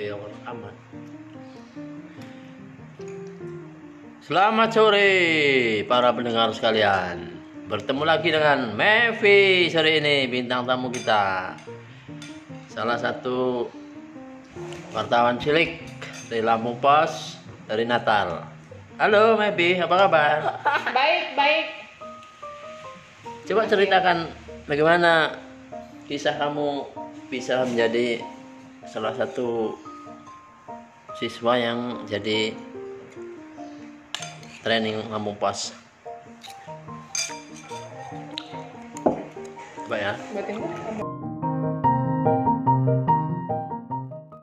Ayo aman. Selamat sore para pendengar sekalian. Bertemu lagi dengan Mevi sore ini bintang tamu kita. Salah satu wartawan cilik dari Lampung Pos dari Natal. Halo Mevi, apa kabar? Baik, baik. Coba ceritakan bagaimana kisah kamu bisa menjadi salah satu siswa yang jadi training Lampung Pos. Coba ya.